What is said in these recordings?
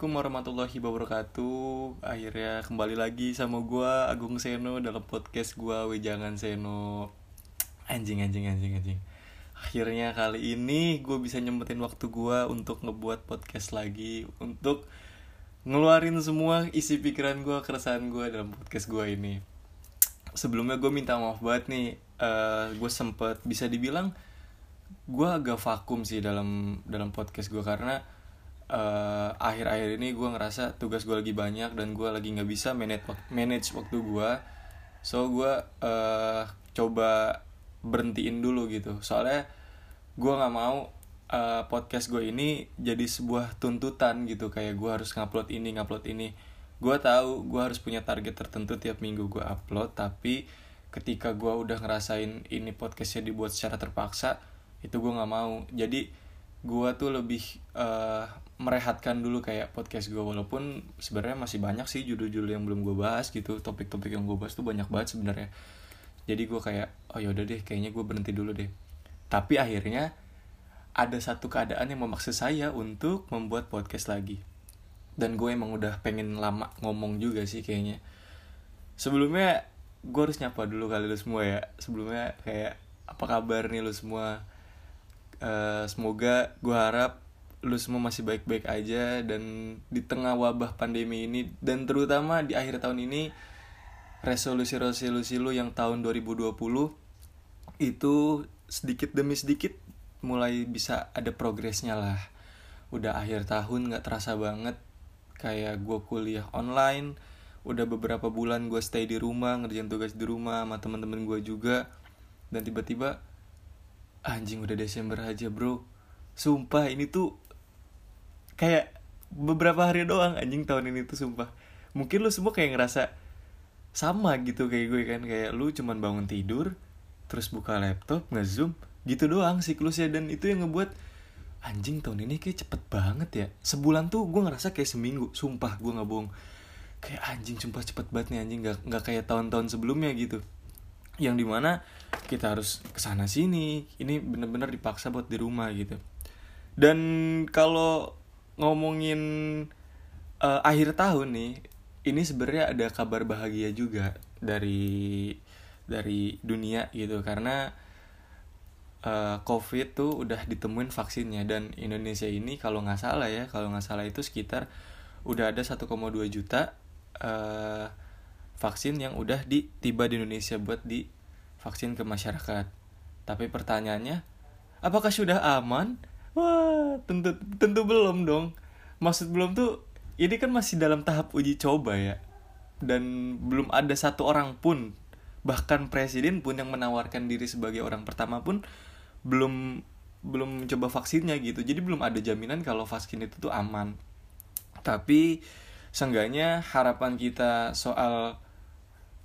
Assalamualaikum warahmatullahi wabarakatuh. Akhirnya kembali lagi sama gua Agung Seno dalam podcast gua Wejangan Seno. Anjing anjing anjing anjing. Akhirnya kali ini gue bisa nyempetin waktu gua untuk ngebuat podcast lagi Untuk ngeluarin semua isi pikiran gua, keresahan gua dalam podcast gua ini. Sebelumnya gue minta maaf banget nih uh, Gue sempet bisa dibilang gue agak vakum sih dalam dalam podcast gue karena uh, akhir-akhir ini gue ngerasa tugas gue lagi banyak dan gue lagi nggak bisa manage manage waktu gue so gue uh, coba berhentiin dulu gitu. Soalnya gue nggak mau uh, podcast gue ini jadi sebuah tuntutan gitu. Kayak gue harus ngupload ini ngupload ini. Gue tahu gue harus punya target tertentu tiap minggu gue upload tapi ketika gue udah ngerasain ini podcastnya dibuat secara terpaksa itu gue nggak mau. Jadi gue tuh lebih uh, merehatkan dulu kayak podcast gue walaupun sebenarnya masih banyak sih judul-judul yang belum gue bahas gitu. Topik-topik yang gue bahas tuh banyak banget sebenarnya. Jadi gue kayak oh yaudah deh kayaknya gue berhenti dulu deh. Tapi akhirnya ada satu keadaan yang memaksa saya untuk membuat podcast lagi. Dan gue emang udah pengen lama ngomong juga sih kayaknya. Sebelumnya gue harus nyapa dulu kali lu semua ya. Sebelumnya kayak apa kabar nih lu semua? Uh, semoga gue harap lu semua masih baik-baik aja dan di tengah wabah pandemi ini dan terutama di akhir tahun ini resolusi-resolusi lu yang tahun 2020 itu sedikit demi sedikit mulai bisa ada progresnya lah. Udah akhir tahun nggak terasa banget kayak gue kuliah online udah beberapa bulan gue stay di rumah ngerjain tugas di rumah sama temen-temen gue juga. Dan tiba-tiba anjing udah Desember aja bro. Sumpah ini tuh kayak beberapa hari doang anjing tahun ini tuh sumpah. Mungkin lu semua kayak ngerasa sama gitu kayak gue kan kayak lu cuman bangun tidur terus buka laptop ngezoom gitu doang siklusnya. Dan itu yang ngebuat anjing tahun ini kayak cepet banget ya. Sebulan tuh gue ngerasa kayak seminggu sumpah gue nggak bohong. Kayak anjing sumpah cepet banget nih anjing nggak nggak kayak tahun-tahun sebelumnya gitu. Yang di mana kita harus ke sana sini ini bener-bener dipaksa buat di rumah gitu. Dan kalau ngomongin uh, akhir tahun nih ini sebenarnya ada kabar bahagia juga dari dari dunia gitu. Karena uh, covid tuh udah ditemuin vaksinnya. Dan Indonesia ini kalau nggak salah ya kalau nggak salah itu sekitar udah ada 1,2 juta uh, vaksin yang udah di tiba di Indonesia buat di vaksin ke masyarakat. Tapi pertanyaannya apakah sudah aman wah tentu tentu belum dong. Maksud belum tuh ini kan masih dalam tahap uji coba ya. Dan belum ada satu orang pun bahkan presiden pun yang menawarkan diri sebagai orang pertama pun belum belum mencoba vaksinnya gitu. Jadi belum ada jaminan kalau vaksin itu tuh aman. Tapi seenggaknya harapan kita soal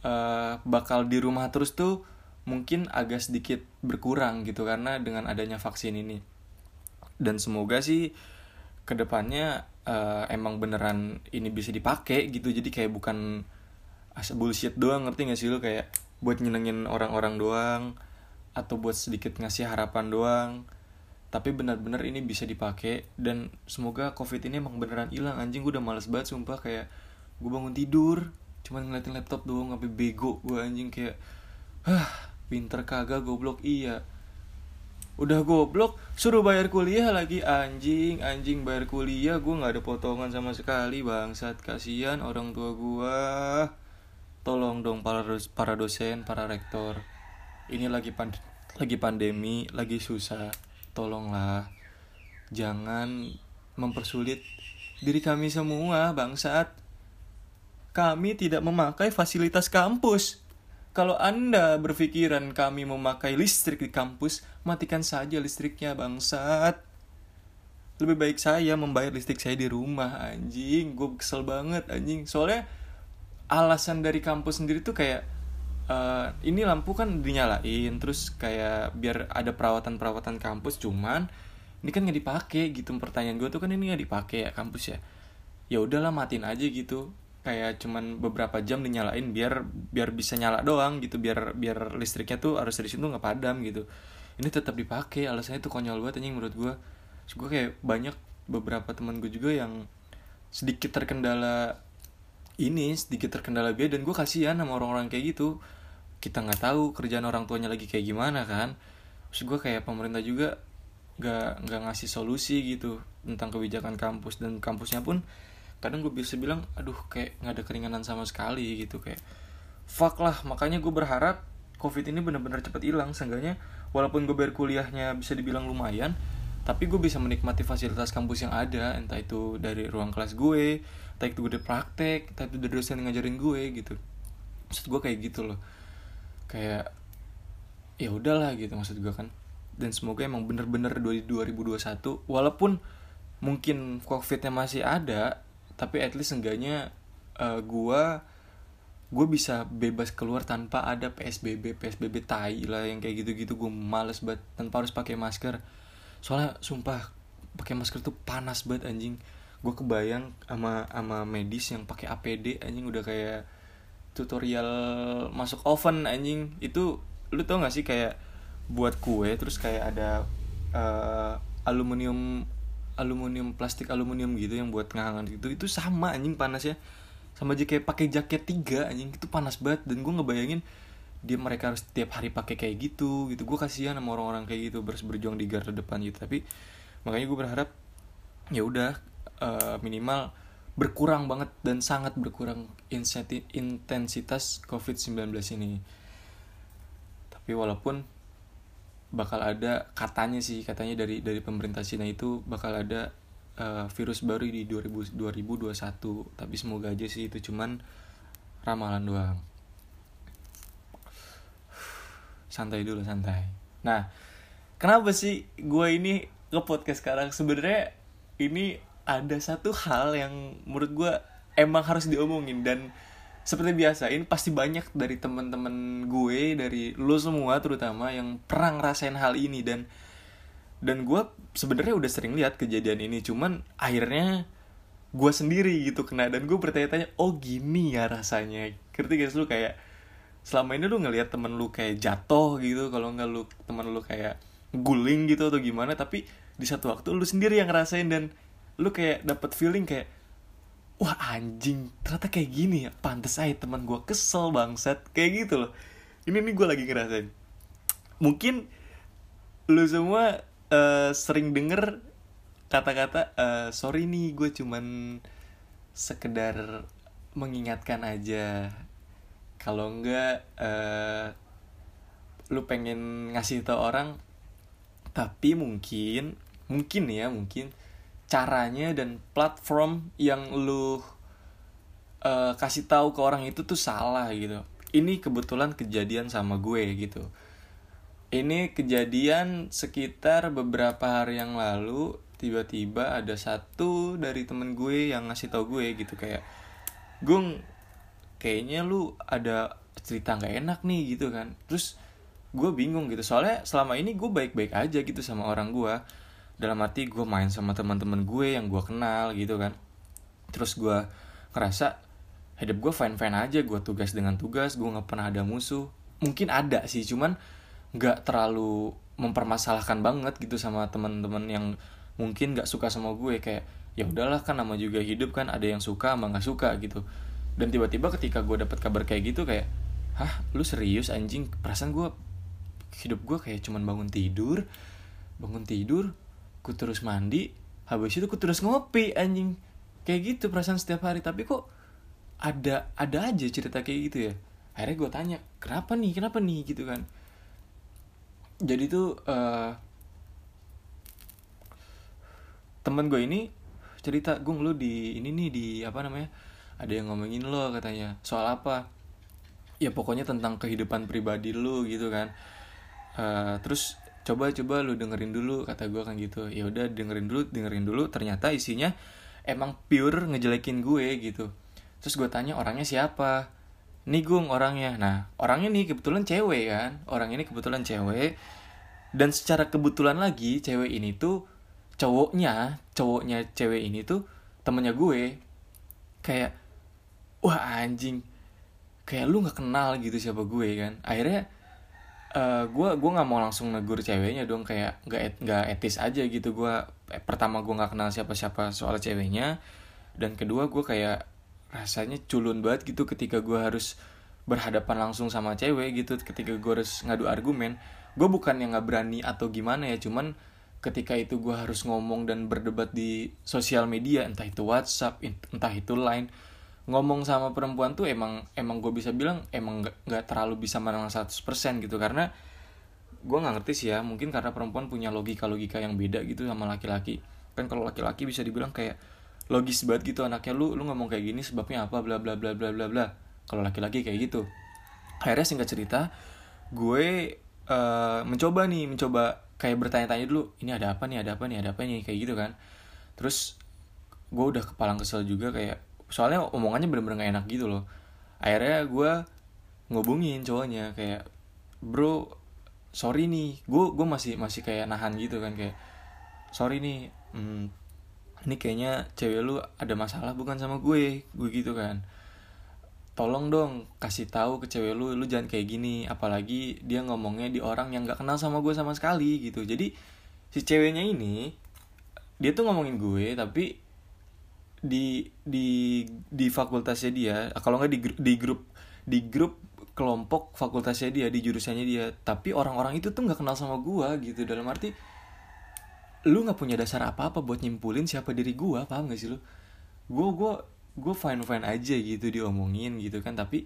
uh, bakal di rumah terus tuh mungkin agak sedikit berkurang gitu karena dengan adanya vaksin ini dan semoga sih ke depannya uh, emang beneran ini bisa dipakai gitu. Jadi kayak bukan asa bullshit doang ngerti gak sih lo? Kayak buat nyenengin orang-orang doang atau buat sedikit ngasih harapan doang. Tapi benar-benar ini bisa dipakai. Dan semoga covid ini emang beneran hilang. Anjing gue udah males banget sumpah. Kayak gue bangun tidur cuman ngeliatin laptop doang sampai bego gue anjing. Kayak hah pinter kagak goblok. Iya udah goblok suruh bayar kuliah lagi. Anjing anjing bayar kuliah. Gue nggak ada potongan sama sekali bangsat. Kasihan orang tua gue tolong dong para para dosen para rektor. Ini lagi pand lagi pandemi lagi susah. Tolonglah. Jangan mempersulit diri kami semua bangsat. Kami tidak memakai fasilitas kampus kalau Anda berpikiran kami memakai listrik di kampus, matikan saja listriknya bangsat. Lebih baik saya membayar listrik saya di rumah anjing. Gue kesel banget anjing. Soalnya alasan dari kampus sendiri tuh kayak uh, ini lampu kan dinyalain terus kayak biar ada perawatan-perawatan kampus cuman ini kan nggak dipakai gitu pertanyaan gue tuh kan ini nggak dipakai ya kampus ya ya udahlah matiin aja gitu kayak cuman beberapa jam dinyalain biar biar bisa nyala doang gitu biar biar listriknya tuh harus dari situ nggak padam gitu. Ini tetap dipakai alasannya tuh konyol banget anjing menurut gue gue kayak banyak beberapa teman gue juga yang sedikit terkendala ini sedikit terkendala biaya dan gue kasihan sama orang-orang kayak gitu. Kita nggak tahu kerjaan orang tuanya lagi kayak gimana kan. Terus gue kayak pemerintah juga nggak nggak ngasih solusi gitu tentang kebijakan kampus dan kampusnya pun kadang gue bisa bilang aduh kayak nggak ada keringanan sama sekali gitu kayak fuck lah. Makanya gue berharap covid ini benar-benar cepet hilang. Seenggaknya walaupun gue berkuliahnya bisa dibilang lumayan tapi gue bisa menikmati fasilitas kampus yang ada. Entah itu dari ruang kelas gue entah itu gue praktek entah itu dari dosen ngajarin gue gitu. Maksud gue kayak gitu loh. Kayak ya udahlah gitu maksud gue kan. Dan semoga emang bener-bener 2021 walaupun mungkin covidnya masih ada tapi at least enggaknya uh, gue gue bisa bebas keluar tanpa ada psbb psbb tai lah yang kayak gitu-gitu. Gue males banget tanpa harus pakai masker. Soalnya sumpah pakai masker tuh panas banget anjing. Gue kebayang sama sama medis yang pakai APD anjing udah kayak tutorial masuk oven anjing. Itu lu tau gak sih kayak buat kue terus kayak ada uh, aluminium aluminium plastik aluminium gitu yang buat ngangan gitu itu sama anjing panasnya sama aja kayak pakai jaket tiga anjing itu panas banget. Dan gue ngebayangin dia mereka harus tiap hari pakai kayak gitu gitu. Gue kasihan sama orang-orang kayak gitu harus berjuang di garda depan gitu. Tapi makanya gue berharap ya udah uh, minimal berkurang banget dan sangat berkurang intensitas COVID-19 ini. Tapi walaupun bakal ada katanya sih katanya dari dari pemerintah Cina itu bakal ada uh, virus baru di 2000, 2021 tapi semoga aja sih itu cuman ramalan doang. Santai dulu santai. Nah kenapa sih gue ini ke podcast sekarang? Sebenarnya ini ada satu hal yang menurut gue emang harus diomongin dan seperti biasa ini pasti banyak dari teman-teman gue dari lo semua terutama yang pernah ngerasain hal ini. Dan dan gue sebenarnya udah sering lihat kejadian ini cuman akhirnya gue sendiri gitu kena. Dan gue bertanya-tanya oh gini ya rasanya. Ngerti gak lu? Kayak selama ini lu ngelihat temen lu kayak jatuh gitu kalau nggak lu temen lu kayak guling gitu atau gimana tapi di satu waktu lu sendiri yang ngerasain. Dan lu kayak dapet feeling kayak wah anjing. Ternyata kayak gini ya. Pantas aja teman gue kesel bangsat. Kayak gitu loh. Ini nih gue lagi ngerasain. Mungkin lu semua uh, sering denger kata-kata uh, sorry nih gue cuman sekedar mengingatkan aja. Kalau enggak uh, lu pengen ngasih tau orang tapi mungkin mungkin ya mungkin caranya dan platform yang lu uh, kasih tahu ke orang itu tuh salah gitu. Ini kebetulan kejadian sama gue gitu. Ini kejadian sekitar beberapa hari yang lalu tiba-tiba ada satu dari temen gue yang ngasih tau gue gitu kayak gung kayaknya lu ada cerita nggak enak nih gitu kan. Terus gue bingung gitu. Soalnya selama ini gue baik-baik aja gitu sama orang gue dalam arti gue main sama teman-teman gue yang gue kenal gitu kan. Terus gue ngerasa hidup gue fine fine aja gue tugas dengan tugas gue nggak pernah ada musuh. Mungkin ada sih cuman nggak terlalu mempermasalahkan banget gitu sama teman-teman yang mungkin nggak suka sama gue. Kayak ya udahlah kan nama juga hidup kan ada yang suka sama nggak suka gitu. Dan tiba-tiba ketika gue dapet kabar kayak gitu kayak hah lu serius anjing? Perasaan gue hidup gue kayak cuman bangun tidur? Bangun tidur ku terus mandi habis itu ku terus ngopi anjing. Kayak gitu perasaan setiap hari. Tapi kok ada ada aja cerita kayak gitu ya. Akhirnya gue tanya kenapa nih? Kenapa nih? Gitu kan. Jadi tuh uh, temen gue ini cerita gung lu di ini nih di apa namanya ada yang ngomongin lo katanya. Soal apa? Ya pokoknya tentang kehidupan pribadi lu gitu kan. Uh, terus coba coba lu dengerin dulu kata gue kan gitu. Ya udah dengerin dulu dengerin dulu. Ternyata isinya emang pure ngejelekin gue gitu. Terus gue tanya orangnya siapa? Nih gung orangnya. Nah orangnya nih kebetulan cewek kan. Orang ini kebetulan cewek. Dan secara kebetulan lagi cewek ini tuh cowoknya cowoknya cewek ini tuh temennya gue. Kayak wah anjing. Kayak lu nggak kenal gitu siapa gue kan. Akhirnya gue gue nggak mau langsung negur ceweknya dong kayak nggak et, etis aja gitu. Gue eh, pertama gue nggak kenal siapa siapa soal ceweknya dan kedua gue kayak rasanya culun banget gitu ketika gue harus berhadapan langsung sama cewek gitu ketika gue harus ngadu argumen. Gue bukan yang nggak berani atau gimana ya cuman ketika itu gue harus ngomong dan berdebat di sosial media entah itu WhatsApp entah itu Line ngomong sama perempuan tuh emang emang gue bisa bilang emang nggak terlalu bisa menang 100% gitu. Karena gue nggak ngerti sih ya mungkin karena perempuan punya logika logika yang beda gitu sama laki-laki. Kan kalau laki-laki bisa dibilang kayak logis banget gitu anaknya lu lu ngomong kayak gini sebabnya apa bla bla bla bla bla bla. Kalau laki-laki kayak gitu. Akhirnya singkat cerita gue uh, mencoba nih mencoba kayak bertanya-tanya dulu ini ada apa nih ada apa nih ada apa nih? Kayak gitu kan. Terus gue udah kepalang kesel juga kayak soalnya omongannya bener-bener gak enak gitu loh. Akhirnya gue ngobungin cowoknya kayak bro sorry nih. Gue gue masih masih kayak nahan gitu kan kayak sorry nih hmm, ini kayaknya cewek lu ada masalah bukan sama gue gue gitu kan. Tolong dong kasih tahu ke cewek lu lu jangan kayak gini. Apalagi dia ngomongnya di orang yang nggak kenal sama gue sama sekali gitu. Jadi si ceweknya ini dia tuh ngomongin gue tapi di di di fakultasnya dia. Kalau nggak di di grup di grup kelompok fakultasnya dia di jurusannya dia. Tapi orang-orang itu tuh nggak kenal sama gua gitu. Dalam arti lu nggak punya dasar apa-apa buat nyimpulin siapa diri gua paham gak sih lu? Gua gua gua fine fine aja gitu diomongin gitu kan. Tapi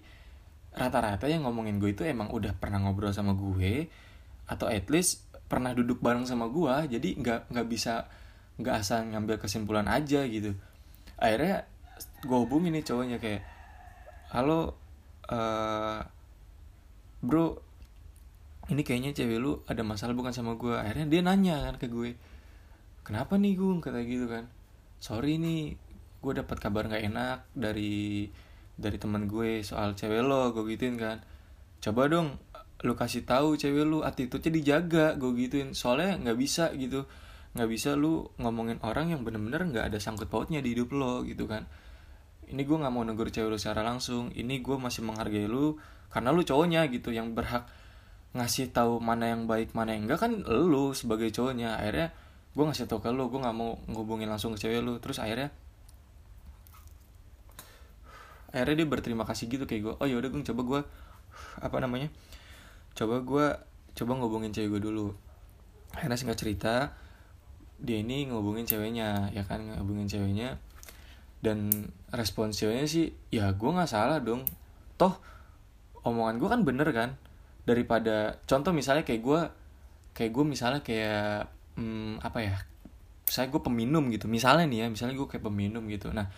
rata-rata yang ngomongin gue itu emang udah pernah ngobrol sama gue atau at least pernah duduk bareng sama gue jadi nggak nggak bisa nggak asal ngambil kesimpulan aja gitu akhirnya gue hubungin nih cowoknya kayak halo uh, bro ini kayaknya cewek lu ada masalah bukan sama gue akhirnya dia nanya kan ke gue kenapa nih gue kata gitu kan. Sorry nih gue dapat kabar nggak enak dari dari teman gue soal cewek lo gue gituin kan. Coba dong lu kasih tahu cewek lu attitude-nya dijaga gue gituin. Soalnya nggak bisa gitu nggak bisa lu ngomongin orang yang bener-bener nggak ada sangkut pautnya di hidup lo gitu kan. Ini gue nggak mau negur cewek lu secara langsung ini gue masih menghargai lu karena lu cowoknya gitu yang berhak ngasih tahu mana yang baik mana yang enggak kan lu sebagai cowoknya akhirnya gue ngasih tau ke lu gue nggak mau ngubungin langsung ke cewek lu. Terus akhirnya akhirnya dia berterima kasih gitu kayak gue oh yaudah gue coba gue apa namanya coba gue coba ngubungin cewek gue dulu. Akhirnya singkat cerita dia ini ngubungin ceweknya ya kan ngubungin ceweknya. Dan respon ceweknya sih ya gue nggak salah dong. Toh omongan gue kan bener kan? Daripada contoh misalnya kayak gue kayak gue misalnya kayak hmm, apa ya saya gue peminum gitu. Misalnya nih ya misalnya gue kayak peminum gitu. Nah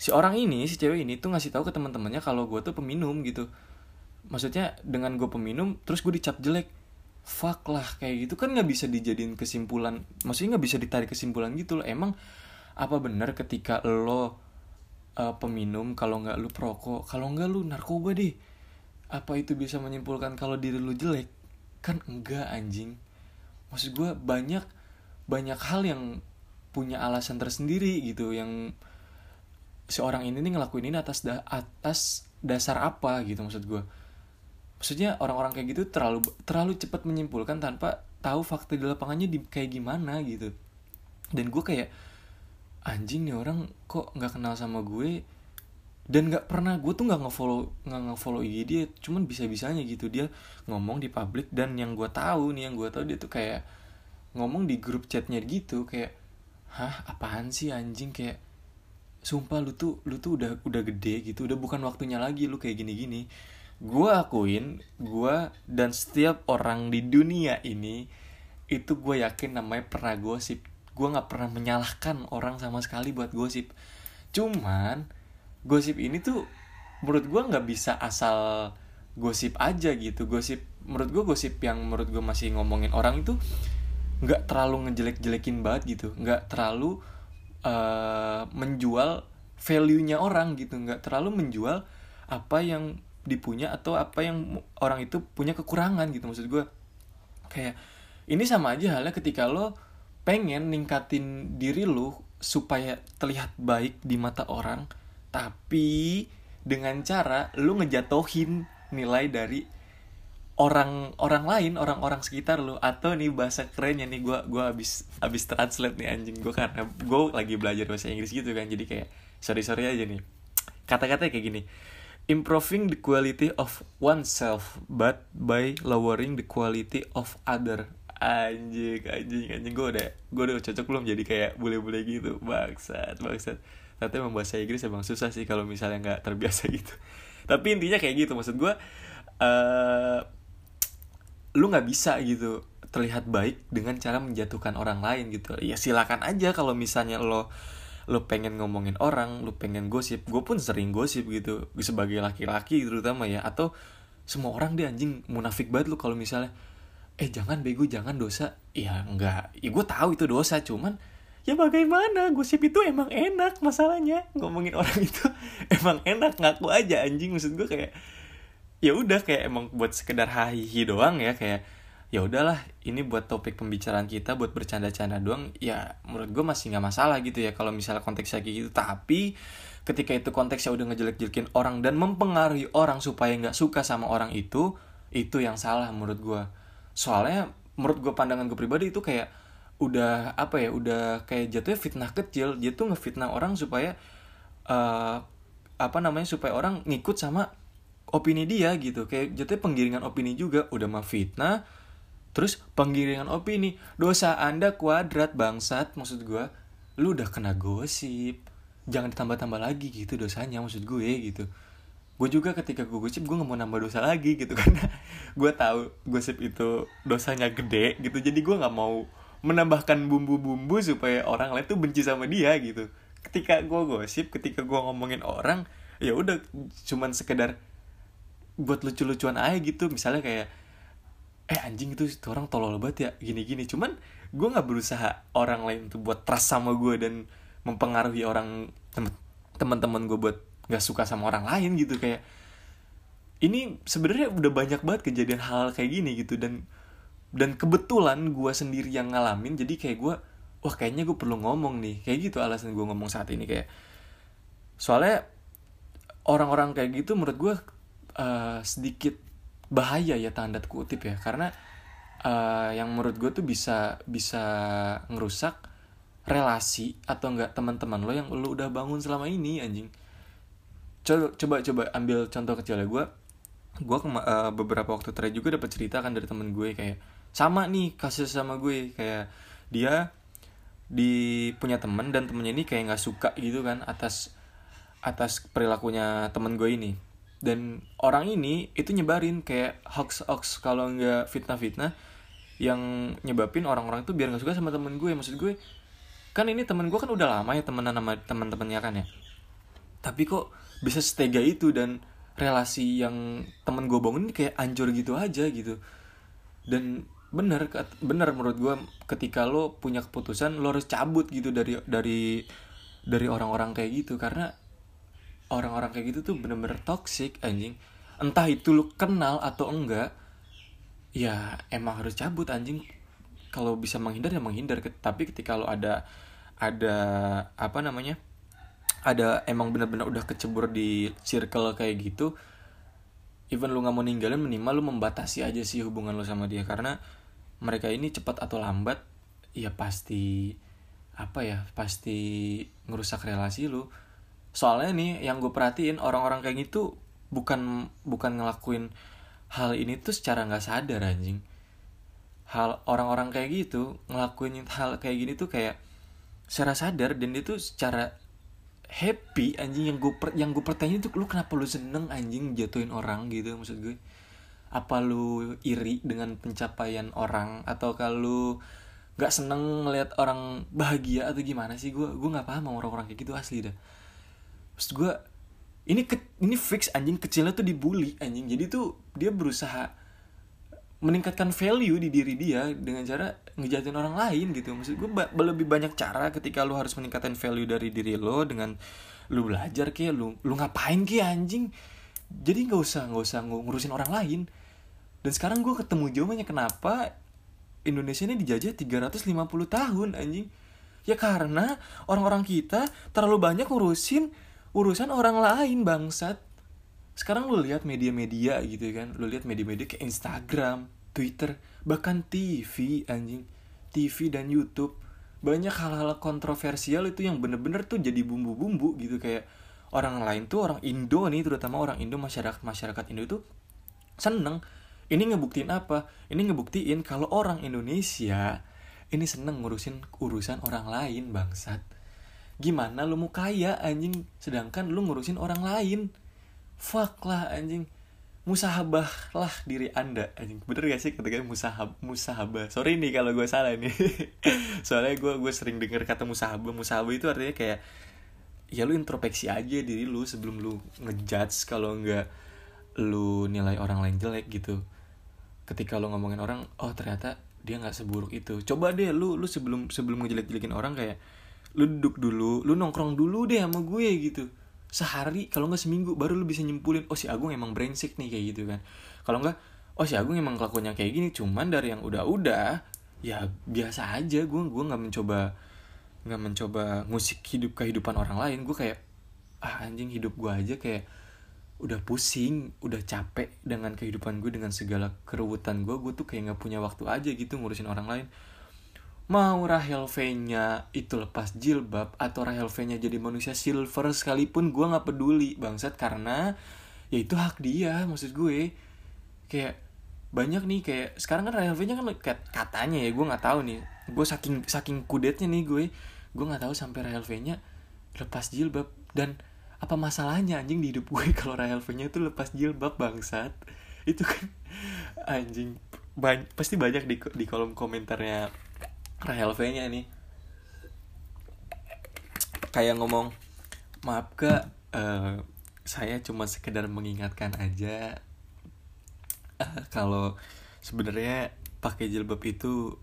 si orang ini si cewek ini tuh ngasih tahu ke teman-temannya kalau gue tuh peminum gitu. Maksudnya dengan gue peminum terus gue dicap jelek fuck lah kayak gitu kan nggak bisa dijadiin kesimpulan maksudnya nggak bisa ditarik kesimpulan gitu loh. Emang apa benar ketika lo uh, peminum kalau nggak lu perokok kalau nggak lu narkoba deh apa itu bisa menyimpulkan kalau diri lu jelek? Kan enggak anjing. Maksud gue banyak banyak hal yang punya alasan tersendiri gitu yang seorang ini nih ngelakuin ini atas da atas dasar apa gitu maksud gue maksudnya orang-orang kayak gitu terlalu terlalu cepat menyimpulkan tanpa tahu fakta di lapangannya di kayak gimana gitu. Dan gue kayak anjing nih orang kok nggak kenal sama gue? Dan nggak pernah gue tuh nggak ngefollow nggak ngefollow IG dia cuman bisa bisanya gitu. Dia ngomong di publik dan yang gue tahu nih yang gue tahu dia tuh kayak ngomong di grup chatnya gitu kayak hah apaan sih anjing? Kayak sumpah lu tuh lu tuh udah udah gede gitu udah bukan waktunya lagi lu kayak gini gini gue akuin gue dan setiap orang di dunia ini itu gue yakin namanya pernah gosip. Gue nggak pernah menyalahkan orang sama sekali buat gosip. Cuman gosip ini tuh menurut gue nggak bisa asal gosip aja gitu. Gosip menurut gue gosip yang menurut gue masih ngomongin orang itu nggak terlalu ngejelek-jelekin banget gitu. Nggak terlalu uh, menjual value-nya orang gitu. Nggak terlalu menjual apa yang dipunya atau apa yang orang itu punya kekurangan gitu maksud gue kayak ini sama aja halnya ketika lo pengen ningkatin diri lo supaya terlihat baik di mata orang tapi dengan cara lu ngejatohin nilai dari orang orang lain orang-orang sekitar lu atau nih bahasa kerennya nih gue gua abis abis translate nih anjing. Gue karena gue lagi belajar bahasa Inggris gitu kan jadi kayak sorry sorry aja nih. Kata-kata kayak gini improving the quality of oneself but by lowering the quality of other. Anjing anjing anjing. Gue udah gue udah cocok belum jadi kayak bule-bule gitu? Bangsat bangsat. Tapi emang bahasa Inggris emang susah sih kalau misalnya nggak terbiasa gitu. Tapi intinya kayak gitu. Maksud gue uh, lu nggak bisa gitu terlihat baik dengan cara menjatuhkan orang lain gitu. Ya silakan aja kalau misalnya lo lo pengen ngomongin orang lo pengen gosip gue pun sering gosip gitu sebagai laki-laki terutama ya atau semua orang dia anjing munafik banget lo kalau misalnya eh jangan bego jangan dosa. Ya enggak. Ya gue tahu itu dosa cuman ya bagaimana? Gosip itu emang enak masalahnya. Ngomongin orang itu emang enak ngaku aja anjing. Maksud gue kayak ya udah kayak emang buat sekedar hahihi doang ya kayak ya udahlah ini buat topik pembicaraan kita buat bercanda-canda doang ya menurut gue masih nggak masalah gitu ya kalau misalnya konteksnya kayak gitu. Tapi ketika itu konteksnya udah ngejelek-jelekin orang dan mempengaruhi orang supaya nggak suka sama orang itu itu yang salah menurut gue soalnya menurut gue pandangan gue pribadi itu kayak udah apa ya udah kayak jatuhnya fitnah kecil. Dia tuh ngefitnah orang supaya uh, apa namanya supaya orang ngikut sama opini dia gitu. Kayak jatuhnya penggiringan opini juga. Udah mah fitnah terus penggiringan opini dosa anda kuadrat bangsat maksud gue lu udah kena gosip. Jangan ditambah-tambah lagi gitu dosanya maksud gue gitu. Gue juga ketika gue gosip gue gak mau nambah dosa lagi gitu karena gue tahu gosip itu dosanya gede gitu. Jadi gue nggak mau menambahkan bumbu-bumbu supaya orang lain tuh benci sama dia gitu. Ketika gue gosip ketika gue ngomongin orang ya udah cuman sekedar buat lucu-lucuan aja gitu. Misalnya kayak eh anjing itu orang tolol banget ya gini-gini. Cuman gue nggak berusaha orang lain tuh buat trust sama gue dan mempengaruhi orang teman-teman gue buat nggak suka sama orang lain gitu. Kayak ini sebenarnya udah banyak banget kejadian hal, hal kayak gini gitu dan dan kebetulan gue sendiri yang ngalamin. Jadi kayak gue wah kayaknya gue perlu ngomong nih. Kayak gitu alasan gue ngomong saat ini kayak soalnya orang-orang kayak gitu menurut gue uh, sedikit bahaya ya tanda kutip ya. Karena uh, yang menurut gue tuh bisa bisa ngerusak relasi atau enggak teman-teman lo yang lo udah bangun selama ini anjing. Coba coba ambil contoh kecil ya gue gue uh, beberapa waktu terakhir juga dapat cerita kan dari temen gue kayak sama nih kasus sama gue. Kayak dia di punya temen dan temennya ini kayak nggak suka gitu kan atas atas perilakunya temen gue ini dan orang ini itu nyebarin kayak hoax hoax. Kalau nggak fitnah fitnah yang nyebabin orang-orang itu biar nggak suka sama temen gue. Maksud gue kan ini temen gue kan udah lama ya temenan sama teman-temannya kan ya. Tapi kok bisa setega itu dan relasi yang temen gue bangun ini kayak anjur gitu aja gitu. Dan bener bener menurut gue ketika lo punya keputusan lo harus cabut gitu dari dari dari orang-orang kayak gitu. Karena orang-orang kayak gitu tuh bener-bener toxic anjing. Entah itu lu kenal atau enggak ya emang harus cabut anjing. Kalau bisa menghindar ya menghindar. Tapi ketika lo ada ada apa namanya ada emang bener-bener udah kecebur di circle kayak gitu even lu nggak mau ninggalin minimal lu membatasi aja sih hubungan lu sama dia. Karena mereka ini cepat atau lambat ya pasti apa ya pasti ngerusak relasi lu soalnya nih yang gue perhatiin orang-orang kayak gitu bukan bukan ngelakuin hal ini tuh secara nggak sadar anjing. Hal orang-orang kayak gitu ngelakuin hal kayak gini tuh kayak secara sadar dan itu secara happy anjing. Yang gue yang gue pertanyaan tuh lu kenapa lu seneng anjing jatuhin orang? Gitu maksud gue. Apa lu iri dengan pencapaian orang? Atau kalau nggak seneng ngeliat orang bahagia atau gimana sih? Gue gue nggak paham orang-orang kayak gitu asli dah Maksud gue ini ke, ini fix anjing kecilnya tuh dibully anjing. Jadi tuh dia berusaha meningkatkan value di diri dia dengan cara ngejatuhin orang lain gitu. Maksud gue ba lebih banyak cara ketika lu harus meningkatkan value dari diri lo dengan lu belajar kayak lu lu ngapain kayak anjing. Jadi nggak usah nggak usah ngurusin orang lain. Dan sekarang gue ketemu jawabannya kenapa Indonesia ini dijajah 350 tahun anjing. Ya karena orang-orang kita terlalu banyak ngurusin urusan orang lain bangsat. Sekarang lu lihat media-media gitu kan lu lihat media-media kayak Instagram Twitter bahkan TV anjing. TV dan YouTube. Banyak hal-hal kontroversial itu yang bener-bener tuh jadi bumbu-bumbu gitu. Kayak orang lain tuh orang Indo nih terutama orang Indo masyarakat masyarakat Indo itu seneng. Ini ngebuktiin apa? Ini ngebuktiin kalau orang Indonesia ini seneng ngurusin urusan orang lain bangsat gimana lu mau kaya anjing? Sedangkan lu ngurusin orang lain. Fuck lah anjing. Musahabah lah diri anda anjing. Bener gak sih ketika musahab musahabah sorry nih kalau gue salah nih. Soalnya gue gue sering denger kata musahabah musahabah itu artinya kayak ya lu introspeksi aja diri lu sebelum lu ngejudge kalau nggak lu nilai orang lain jelek gitu. Ketika lu ngomongin orang oh ternyata dia nggak seburuk itu. Coba deh lu lu sebelum sebelum ngejelek-jelekin orang kayak lu duduk dulu lu nongkrong dulu deh sama gue gitu. Sehari kalau nggak seminggu baru lu bisa nyimpulin oh si Agung emang brengsek nih kayak gitu kan. Kalau nggak oh si Agung emang kelakuannya kayak gini cuman dari yang udah-udah ya biasa aja gue gue nggak mencoba nggak mencoba musik hidup kehidupan orang lain. Gue kayak ah anjing hidup gue aja kayak udah pusing udah capek dengan kehidupan gue dengan segala keruwetan gue gue tuh kayak nggak punya waktu aja gitu ngurusin orang lain mau Rahel V-nya itu lepas jilbab atau Rahel V-nya jadi manusia silver sekalipun gue nggak peduli bangsat. Karena ya itu hak dia maksud gue. Kayak banyak nih kayak sekarang kan Rahel V-nya kan katanya ya gue nggak tahu nih. Gue saking saking kudetnya nih gue gue nggak tahu sampai Rahel V-nya lepas jilbab. Dan apa masalahnya anjing di hidup gue kalau Rahel V-nya itu lepas jilbab bangsat? Itu kan anjing banyak, pasti banyak di di kolom komentarnya Rahel V-nya nih kayak ngomong maaf kak uh, saya cuma sekedar mengingatkan aja. Uh, kalau sebenarnya pakai jilbab itu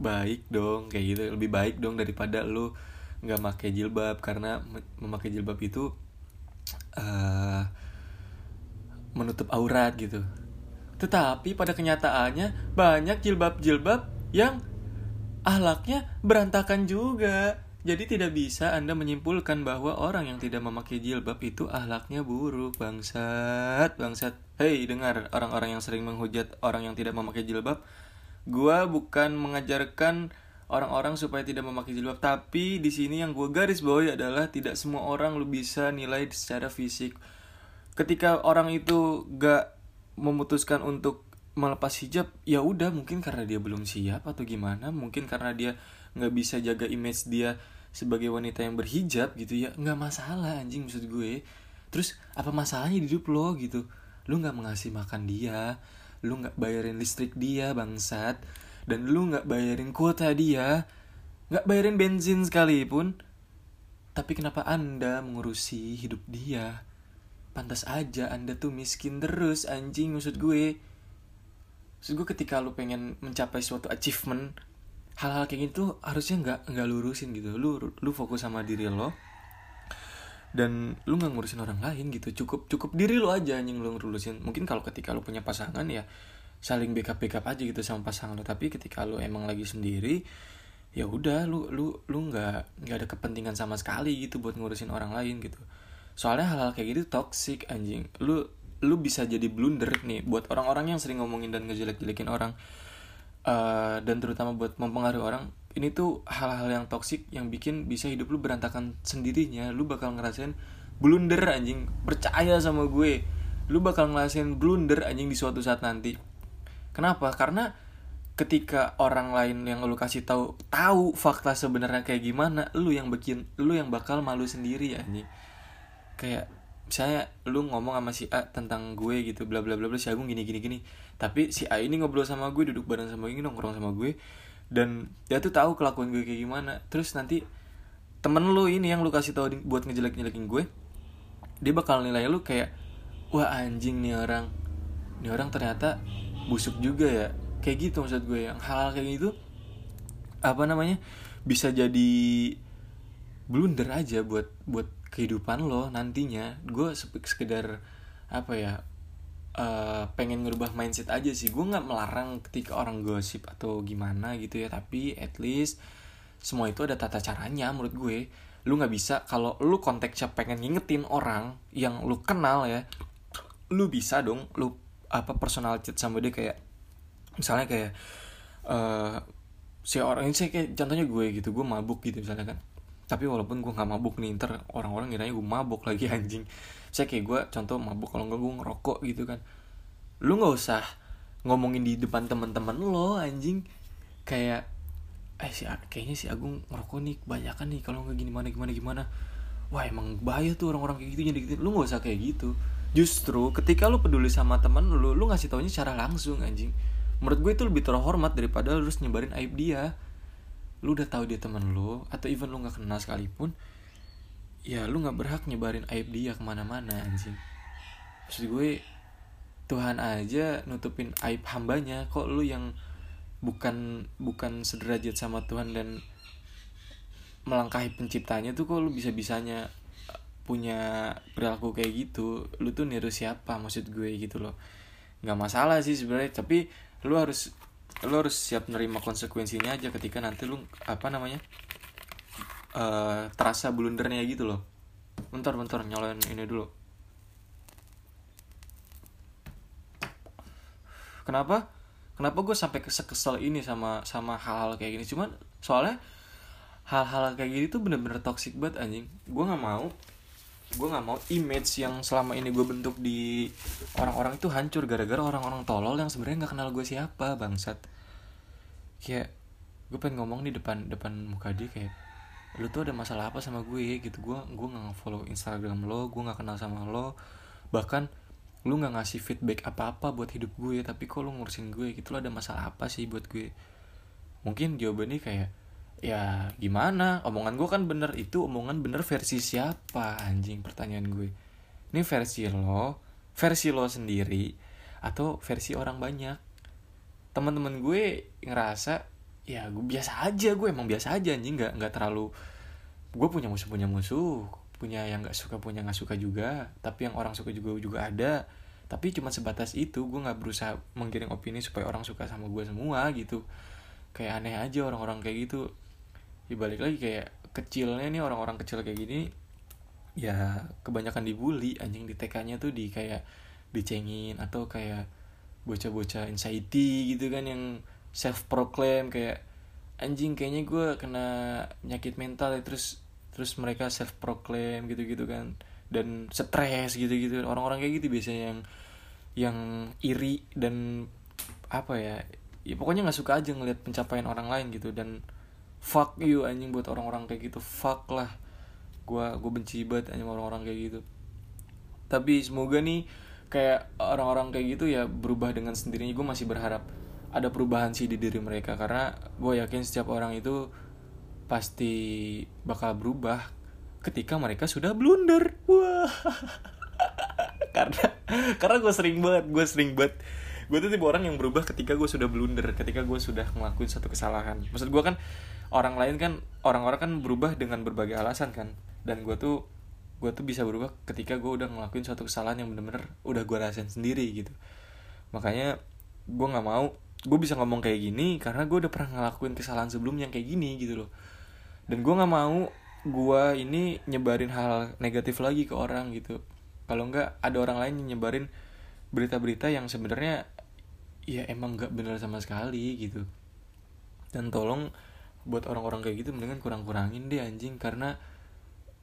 baik dong kayak gitu. Lebih baik dong daripada lu nggak pakai jilbab. Karena memakai jilbab itu uh, menutup aurat gitu. Tetapi pada kenyataannya banyak jilbab-jilbab yang ahlaknya berantakan juga jadi tidak bisa Anda menyimpulkan bahwa orang yang tidak memakai jilbab itu ahlaknya buruk, bangsat, bangsat. Hei, dengar orang-orang yang sering menghujat orang yang tidak memakai jilbab, Gua bukan mengajarkan orang-orang supaya tidak memakai jilbab, tapi di sini yang gue garis bawahi adalah tidak semua orang lu bisa nilai secara fisik. Ketika orang itu gak memutuskan untuk melepas hijab, ya udah mungkin karena dia belum siap atau gimana, mungkin karena dia nggak bisa jaga image dia sebagai wanita yang berhijab gitu ya, nggak masalah anjing maksud gue. Terus apa masalahnya di hidup lo gitu? Lu nggak mengasih makan dia, lu nggak bayarin listrik dia bangsat dan lu nggak bayarin kuota dia nggak bayarin bensin sekalipun tapi kenapa anda mengurusi hidup dia pantas aja anda tuh miskin terus anjing maksud gue maksud gue ketika lu pengen mencapai suatu achievement hal-hal kayak gitu harusnya nggak nggak lurusin gitu. Lu lu fokus sama diri lo dan lu nggak ngurusin orang lain gitu. Cukup cukup diri lu aja anjing lu ngurusin mungkin kalau ketika lu punya pasangan ya saling backup backup aja gitu sama pasangan lu. Tapi ketika lu emang lagi sendiri ya udah lu lu lu nggak nggak ada kepentingan sama sekali gitu buat ngurusin orang lain gitu. Soalnya hal-hal kayak gitu toxic anjing. Lu lu bisa jadi blunder nih buat orang-orang yang sering ngomongin dan ngejelek-jelekin orang. Uh, dan terutama buat mempengaruhi orang ini tuh hal-hal yang toksik yang bikin bisa hidup lu berantakan sendirinya. Lu bakal ngerasain blunder anjing. Percaya sama gue. Lu bakal ngerasain blunder anjing di suatu saat nanti. Kenapa? Karena ketika orang lain yang lu kasih tahu tahu fakta sebenarnya kayak gimana lu yang bikin lu yang bakal malu sendiri anjing. Kayak misalnya lu ngomong sama si A tentang gue gitu bla bla bla bla si Agung gini gini gini. Tapi si A ini ngobrol sama gue duduk bareng sama gue nongkrong sama gue dan dia tuh tahu kelakuan gue kayak gimana. Terus nanti temen lu ini yang lu kasih tahu buat ngejelek njelekin gue dia bakal nilai lu kayak wah anjing nih orang. Nih orang ternyata busuk juga ya. Kayak gitu maksud gue yang hal, -hal kayak gitu apa namanya bisa jadi blunder aja buat buat kehidupan lo nantinya gue sekedar apa ya uh, pengen ngerubah mindset aja sih. Gue nggak melarang ketika orang gosip atau gimana gitu ya tapi at least semua itu ada tata caranya menurut gue. Lu nggak bisa kalau lu konteksnya pengen ngingetin orang yang lu kenal ya lu bisa dong lu apa personal chat sama dia kayak misalnya kayak uh, si orang ini saya kayak contohnya gue gitu gue mabuk gitu misalnya kan tapi walaupun gue nggak mabuk nih ntar orang-orang kiranya gue mabuk lagi anjing. Saya kayak gue contoh mabuk kalau nggak gue ngerokok gitu kan. Lu nggak usah ngomongin di depan teman-teman lo anjing. Kayak eh si kayaknya si Agung ngerokok nih kebanyakan nih kalau nggak gini mana gimana gimana. Wah emang bahaya tuh orang-orang kayak gitu jadi gitu. Lu nggak usah kayak gitu. Justru ketika lu peduli sama teman lu lu ngasih taunya secara langsung anjing. Menurut gue itu lebih terhormat daripada lu harus nyebarin aib dia lu udah tahu dia teman lu atau even lu nggak kenal sekalipun ya lu nggak berhak nyebarin aib dia ke mana-mana anjing. Maksud gue Tuhan aja nutupin aib hambanya. Kok lu yang bukan bukan sederajat sama Tuhan dan melangkahi penciptanya tuh kok lu bisa bisanya punya perilaku kayak gitu? Lu tuh niru siapa maksud gue gitu loh. Nggak masalah sih sebenarnya tapi lu harus lu harus siap nerima konsekuensinya aja ketika nanti lu apa namanya uh, terasa blundernya gitu loh. Bentar bentar nyalain ini dulu. Kenapa? Kenapa gue sampai kesel ini sama sama hal-hal kayak gini? Cuman soalnya hal-hal kayak gini tuh bener-bener toxic banget anjing. Gue nggak mau gue nggak mau image yang selama ini gue bentuk di orang-orang itu hancur gara-gara orang-orang tolol yang sebenarnya nggak kenal gue siapa bangsat. Kayak gue pengen ngomong di depan depan muka dia kayak lu tuh ada masalah apa sama gue? Gitu. Gue gue nggak follow instagram lo gue nggak kenal sama lo. Bahkan lu nggak ngasih feedback apa-apa buat hidup gue tapi kok lu ngurusin gue? Gitu. Lo ada masalah apa sih buat gue? Mungkin jawabannya kayak ya gimana? Omongan gue kan bener. Itu omongan bener versi siapa anjing pertanyaan gue? Ini versi lo versi lo sendiri atau versi orang banyak? Teman-teman gue ngerasa ya gue biasa aja gue emang biasa aja anjing. Nggak nggak terlalu gue punya musuh punya musuh punya yang nggak suka punya nggak suka juga. Tapi yang orang suka juga juga ada. Tapi cuma sebatas itu gue nggak berusaha menggiring opini supaya orang suka sama gue semua gitu. Kayak aneh aja orang-orang kayak gitu dibalik lagi kayak kecilnya nih orang-orang kecil kayak gini ya kebanyakan dibully anjing di TK-nya tuh di kayak dicengin atau kayak bocah-bocah anxiety gitu kan yang self proclaim kayak anjing kayaknya gue kena penyakit mental ya terus terus mereka self proclaim gitu-gitu kan dan stres gitu-gitu orang-orang kayak gitu biasanya yang yang iri dan apa ya ya pokoknya nggak suka aja ngelihat pencapaian orang lain gitu dan fuck you anjing buat orang-orang kayak gitu. Fuck lah. Gue gue benci banget anjing orang-orang kayak gitu. Tapi semoga nih kayak orang-orang kayak gitu ya berubah dengan sendirinya. Gue masih berharap ada perubahan sih di diri mereka. Karena gue yakin setiap orang itu pasti bakal berubah ketika mereka sudah blunder. Wah. Karena karena gue sering banget gue sering banget. Gue tuh tipe orang yang berubah ketika gue sudah blunder ketika gue sudah ngelakuin satu kesalahan. Maksud gue kan orang lain kan orang-orang kan berubah dengan berbagai alasan kan. Dan gue tuh gue tuh bisa berubah ketika gue udah ngelakuin suatu kesalahan yang bener-bener udah gue rasain sendiri gitu. Makanya gue nggak mau gue bisa ngomong kayak gini karena gue udah pernah ngelakuin kesalahan sebelumnya kayak gini gitu loh. Dan gue nggak mau gue ini nyebarin hal negatif lagi ke orang gitu. Kalau nggak ada orang lain yang nyebarin berita-berita yang sebenarnya ya emang nggak benar sama sekali gitu. Dan tolong buat orang-orang kayak gitu mendingan kurang-kurangin deh anjing. Karena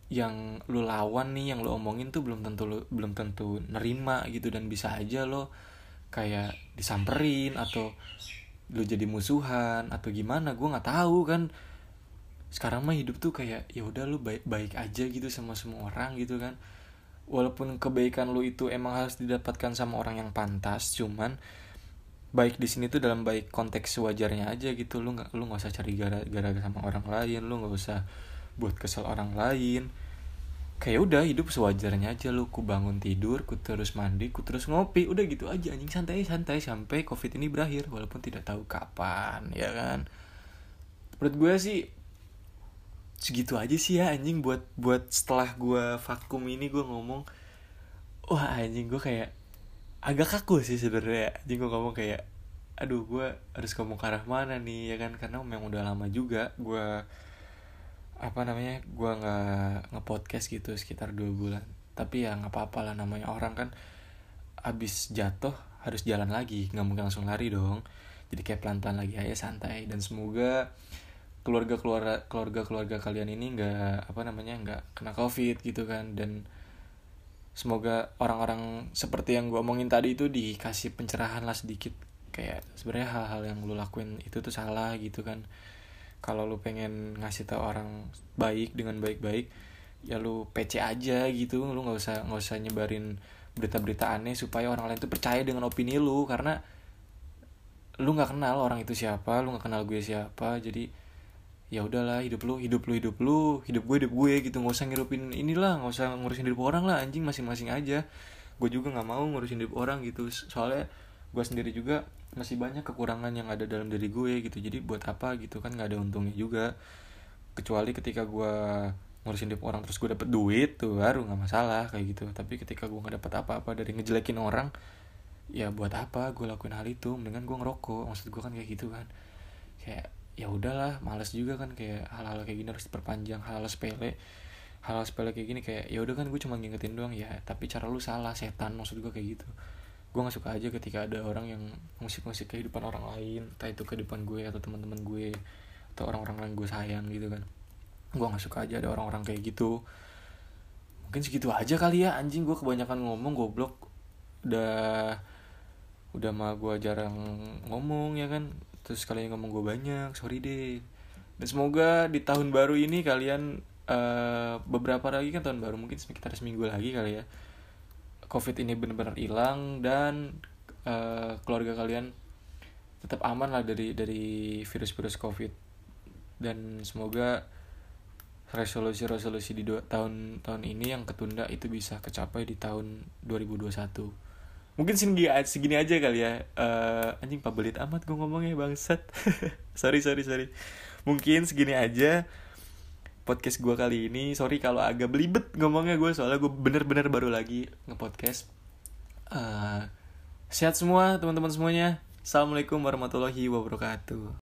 yang lu lawan nih yang lu omongin tuh belum tentu lu, belum tentu nerima gitu. Dan bisa aja lo kayak disamperin atau lu jadi musuhan atau gimana. Gue nggak tahu kan. Sekarang mah hidup tuh kayak ya udah lu baik baik aja gitu sama semua orang gitu kan. Walaupun kebaikan lu itu emang harus didapatkan sama orang yang pantas cuman baik di sini tuh dalam baik konteks wajarnya aja gitu. Lu nggak lu nggak usah cari gara-gara sama orang lain lu nggak usah buat kesel orang lain. Kayak udah hidup sewajarnya aja. Lu ku bangun tidur ku terus mandi ku terus ngopi. Udah gitu aja anjing. Santai santai sampai covid ini berakhir walaupun tidak tahu kapan ya kan? Menurut gue sih segitu aja sih ya anjing. Buat buat setelah gue vakum ini gue ngomong wah anjing gue kayak agak kaku sih sebenarnya. Anjing gue ngomong kayak aduh gue harus ngomong ke arah mana nih? Ya kan karena memang udah lama juga gue apa namanya gue nggak ngepodcast gitu sekitar dua bulan. Tapi ya nggak apa-apa lah namanya orang kan abis jatuh harus jalan lagi nggak mungkin langsung lari dong. Jadi kayak pelan pelan lagi aja santai. Dan semoga keluarga keluarga keluarga keluarga kalian ini nggak apa namanya nggak kena covid gitu kan. Dan semoga orang-orang seperti yang gue omongin tadi itu dikasih pencerahan lah sedikit. Kayak sebenarnya hal-hal yang lu lakuin itu tuh salah gitu kan. Kalau lu pengen ngasih tau orang baik dengan baik-baik ya lu PC aja gitu. Lu nggak usah nggak usah nyebarin berita-berita aneh supaya orang lain tuh percaya dengan opini lu. Karena lu nggak kenal orang itu siapa lu nggak kenal gue siapa. Jadi ya udahlah hidup lu hidup lu hidup lu hidup gue hidup gue gitu. Nggak usah ngirupin inilah nggak usah ngurusin hidup orang lah anjing masing-masing aja. Gue juga nggak mau ngurusin hidup orang gitu. Soalnya gue sendiri juga masih banyak kekurangan yang ada dalam diri gue gitu. Jadi buat apa gitu kan nggak ada untungnya juga. Kecuali ketika gue ngurusin hidup orang terus gue dapet duit tuh baru nggak masalah kayak gitu. Tapi ketika gue nggak dapet apa-apa dari ngejelekin orang ya buat apa gue lakuin hal itu? Mendingan gue ngerokok. Maksud gue kan kayak gitu kan. Kayak ya udahlah males juga kan kayak hal-hal kayak gini harus diperpanjang hal-hal sepele. Hal-hal sepele kayak gini kayak ya udah kan gue cuma ngingetin doang ya tapi cara lu salah setan maksud gue kayak gitu. Gue nggak suka aja ketika ada orang yang musik-musik kehidupan orang lain entah itu kehidupan gue atau teman-teman gue atau orang-orang yang gue sayang gitu kan. Gue nggak suka aja ada orang-orang kayak gitu. Mungkin segitu aja kali ya anjing gue kebanyakan ngomong goblok. Udah udah mah gue jarang ngomong ya kan terus kalian ngomong gue banyak sorry deh. Dan semoga di tahun baru ini kalian uh, beberapa lagi kan tahun baru mungkin sekitar seminggu lagi kali ya covid ini benar-benar hilang dan uh, keluarga kalian tetap aman lah dari dari virus-virus covid. Dan semoga resolusi-resolusi di tahun tahun ini yang ketunda itu bisa kecapai di tahun 2021 mungkin segini, segini aja kali ya. Uh, anjing pabelit amat gue ngomongnya bangsat. Sorry sorry sorry. Mungkin segini aja podcast gue kali ini. Sorry kalau agak belibet ngomongnya gue soalnya gue bener-bener baru lagi ngepodcast. Uh, sehat semua teman-teman semuanya. Assalamualaikum warahmatullahi wabarakatuh